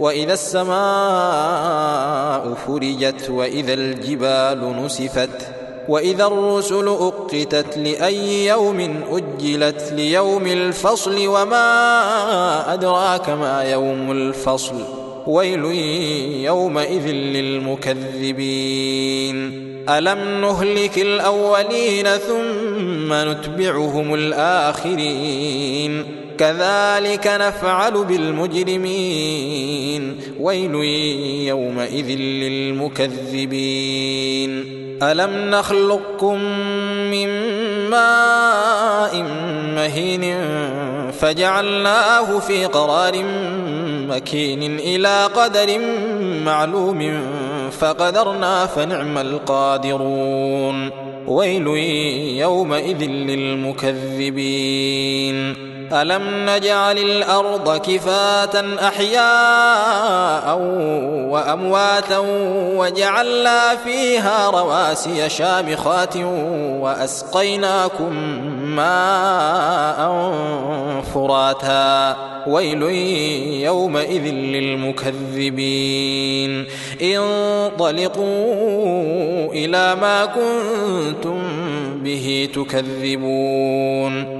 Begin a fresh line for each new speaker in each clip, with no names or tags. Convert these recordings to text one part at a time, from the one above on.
وإذا السماء فرجت وإذا الجبال نسفت وإذا الرسل أقتت لأي يوم أجلت ليوم الفصل وما أدراك ما يوم الفصل ويل يومئذ للمكذبين. ألم نهلك الأولين ثم نتبعهم الآخرين؟ كذلك نفعل بالمجرمين. ويل يومئذ للمكذبين. ألم نخلقكم من ماء مهين فجعلناه في قرار مكين إلى قدر معلوم فقدرنا فنعم القادرون. ويل يومئذ للمكذبين. ألم نجعل الأرض كفاة أحياء وأمواتا وجعلنا فيها رواسي شامخات وأسقيناكم ماء فراتا. ويل يومئذ للمكذبين. انطلقوا إلى ما كنتم به تكذبون.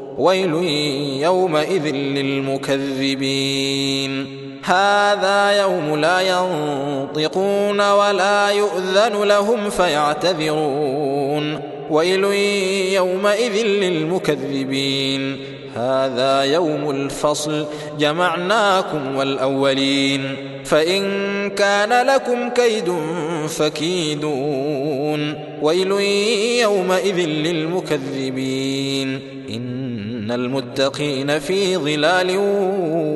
ويل يومئذ للمكذبين. هذا يوم لا ينطقون ولا يؤذن لهم فيعتذرون. ويل يومئذ للمكذبين. هذا يوم الفصل جمعناكم والأولين. فإن كان لكم كيد فكيدون. ويل يومئذ للمكذبين. إن المتقين في ظلال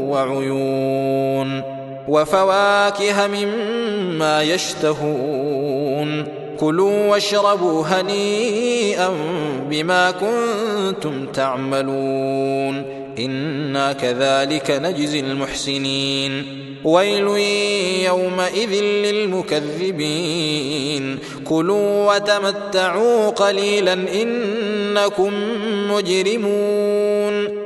وعيون وفواكه مما يشتهون كلوا واشربوا هنيئا بما كنتم تعملون إنا كذلك نجزي المحسنين. ويل يومئذ للمكذبين. كلوا وتمتعوا قليلا إنكم مجرمون.